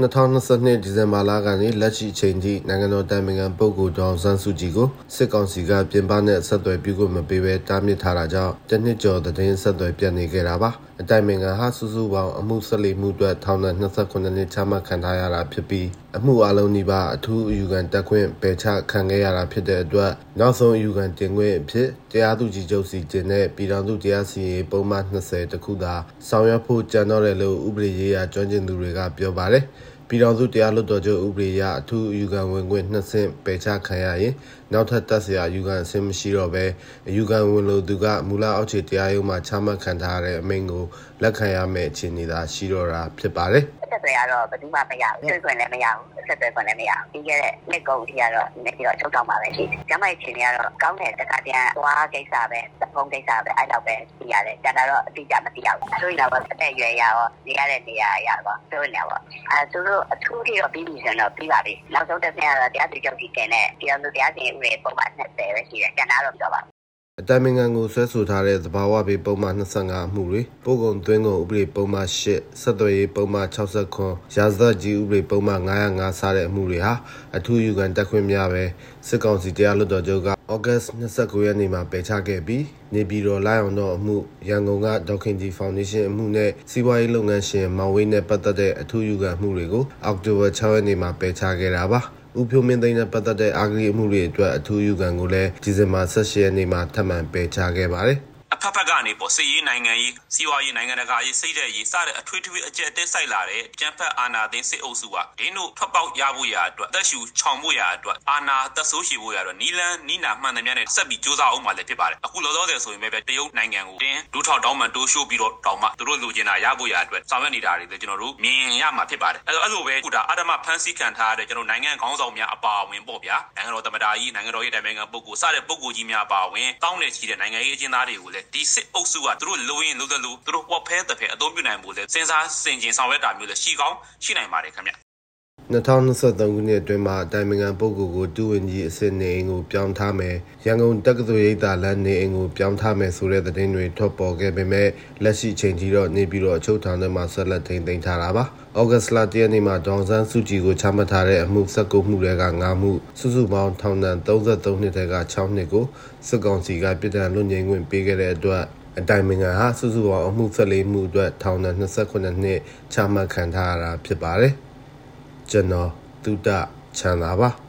2022ဒီဇင်ဘာလကနေလက်ရှိအချိန်ထိနိုင်ငံတော်တိုင်ပင်ခံပုဂ္ဂိုလ်ဒေါအောင်ဆန်းစုကြည်ကိုစစ်ကောင်စီကပြင်ပနဲ့ဆက်သွယ်ပြုကိုမပေးဘဲတားမြစ်ထားတာကြောင့်တနှစ်ကျော်သတင်းဆက်သွယ်ပြတ်နေခဲ့တာပါအတိုင်ပင်ခံဟာစုစုပေါင်းအမှုဆက်လီမှုအတွက်ထောင်ဒဏ်28နှစ်ချမှတ်ခံထားရတာဖြစ်ပြီး အမှုအလုံးဒီပါအထူးအယူခံတက်ခွင့်ပယ်ချခံခဲ့ရတာဖြစ်တဲ့အတွက်နောက်ဆုံးအယူခံတင်ခွင့်အဖြစ်တရားသူကြီးချုပ်စီတင်တဲ့ပြည်ထောင်စုတရားစီရင်ပုံမှန်20တခုသာဆောင်ရွက်ဖို့ကြံတော့တယ်လို့ဥပဒေရေးရာကျွမ်းကျင်သူတွေကပြောပါတယ်ပြည်တော်စုတရားလွှတ်တော်ချုပ်ဥပဒေအရအထူးအယူခံဝင်ခွင့်နှစ်ဆင့်ပယ်ချခံရရင်နောက်ထပ်တက်စရာအယူခံအဆင့်မရှိတော့ဘဲအယူခံဝင်လို့သူကမူလအောက်ခြေတရားရုံးမှာချမှတ်ခံထားရတဲ့အမိန့်ကိုလက်ခံရမယ့်အခြေအနေသာရှိတော့တာဖြစ်ပါတယ်။ဆက်သွယ်ရတော့ဘယ်သူမှမရဘူး။ဆွေးခွင့်လည်းမရဘူး။ဆက်သွယ်ခွင့်လည်းမရဘူး။ပြီးခဲ့တဲ့နှစ်ကုန်အထိကတော့နေပြီးတော့ချုပ်ထောင်ပါပဲရှိတယ်။ကျမရဲ့အခြေအနေကတော့ကောင်းတဲ့တခါတည်းသွားကိစ္စပဲ၊ဖုန်းကိစ္စပဲအဲ့လောက်ပဲသိရတယ်။ကျန်တာတော့အတိအကျမသိရဘူး။ဆိုရင်တော့အသက်အရွယ်ရရောနေရတဲ့နေရာရရောဆိုနေပါအဲသူတို့အထူးကြီးတော့ပြီးပြီဆိုတော့ပြီးပါပြီ။နောက်ဆုံးတစ်ဆင့်ကတော့တရားသူချုပ်ကြီးတင်တဲ့တရားသူတရားစီရင်ဥပဒေပုံမှန်20ပဲရှိတယ်။ကျန်တာတော့ပြောပါ အတိုင်ပင်ခံကိုဆွဲဆိုထားတဲ့သဘာဝဘေးပုံမှန်25အမှုတွေပို့ကုန်သွင်းကုန်ဥပဒေပုံမှန်8ဆက်သွယ်ရေးပုံမှန်69ရာဇသကြီးဥပဒေပုံမှန်905စတဲ့အမှုတွေဟာအထူးယူခံတက်ခွင့်များပဲစစ်ကောင်စီတရားလွှတ်တော်ချုပ်ကဩဂတ်29ရက်နေ့မှာပယ်ချခဲ့ပြီးနေပြည်တော်လိုင်းအောင်တော့အမှုရန်ကုန်ကဒေါခင်ကြီးဖောင်ဒေးရှင်းအမှုနဲ့စီးပွားရေးလုပ်ငန်းရှင်မောင်ဝင်းနဲ့ပတ်သက်တဲ့အထူးယူခံမှုတွေကိုအောက်တိုဘာ6ရက်နေ့မှာပယ်ချခဲ့တာပါ ဦးဖြိုးမင်းသိန်းနဲ့ပတ်သက်တဲ့အာဂရီအမှုတွေအတွက်အထူးယူခံကိုလည်းဒီဇင်ဘာ16ရက်နေ့မှာထပ်မံပယ်ချခဲ့ပါတယ်အဖ က်ဖက်ကနေပေါ့စစ်ရေးနိုင်ငံရေးစီးပွားရေးနိုင်ငံတကာရေးစိတ်တဲ့ရေးစတဲ့အထွေထွေအကျက်တက်ဆိုင်လာတဲ့ကြံဖက်အာဏာသိမ်းစစ်အုပ်စုကဒင်းတို့ထွက်ပေါက်ရဖို့ရာအတွက်တက်ရှူချောင်ဖို့ရာအတွက်အာဏာတက်ဆိုးရှိဖို့ရာအတွက်နီလန်းနီနာမှန်တယ်များနဲ့ဆက်ပြီးစ조사အောင်မှလည်းဖြစ်ပါတယ်အခုလောလောဆယ်ဆိုရင်ပဲတရုတ်နိုင်ငံကိုတင်းဒူးထောက်တောင်းမှန်တိုးရှိုးပြီးတော့တောင်းမှသူတို့လူကျင်တာရဖို့ရာအတွက်ဆောင်ရွက်နေတာတွေလည်းကျွန်တော်တို့မြင်ရမှာဖြစ်ပါတယ်အဲအဲ့လိုပဲခုဒါအာဓမဖန်ဆီးခံထားရတဲ့ကျွန်တော်နိုင်ငံခေါင်းဆောင်များအပါအဝင်ပေါ့ဗျာနိုင်ငံတော်သမ္မတကြီးနိုင်ငံတော်ရေးတိုင်ပင်ခံပုဂ္ဂိုလ်စတဲ့ပုဂ္ဂိုလ်ကြီးများအပါအဝင်တောင်းနေချီတဲ့နိုင်ငံရေးအကျဉ်းသားတွေကိုလည်းဒီစစ်အုပ်စုကသူတို့လိုရင်လိုတယ်လို့သူတို့ဝက်ဖဲတဲ့ဖဲအသုံးပြုနိုင်ဖို့လဲစဉ်းစားဆင်ခြင်ဆောင်ရွက်တာမျိုးလဲရှိကောင်းရှိနိုင်ပါတယ်ခင်ဗျ 2023ခုနှစ်အတွင်းမှာတိုင်ပင်ခံပုဂ္ဂိုလ်ကိုတူဝင်ကြီးအစစ်နေအိမ်ကိုပြောင်းထားမယ်ရန်ကုန်တက္ကသိုလ်ရိပ်သာလမ်းနေအိမ်ကိုပြောင်းထားမယ်ဆိုတဲ့သတင်းတွေထွက်ပေါ်ခဲ့ပေမဲ့လက်ရှိချိန်ထိတော့နေပြီးတော့အချုပ်ထောင်ထဲမှာဆက်လက်ထိန်းသိမ်းထားတာပါ။ဩဂတ်စ်လတရက်နေ့မှာဒေါန်ဆန်းစုကြည်ကိုချမှတ်ထားတဲ့အမှု19မှုတွေက9မှုစုစုပေါင်းထောင်ဒဏ်33နှစ်ထဲက6နှစ်ကိုစစ်ကောင်စီကပြည်ထန်လွတ်ငြိမ်းခွင့်ပေးခဲ့တဲ့အတွက်အတိုင်ပင်ခံဟာစုစုပေါင်းအမှု14မှုအတွက်ထောင်ဒဏ်28နှစ်ချမှတ်ခံထားရတာဖြစ်ပါတယ် ကျွန်တော်တုဒ္ဒချန်သာပါ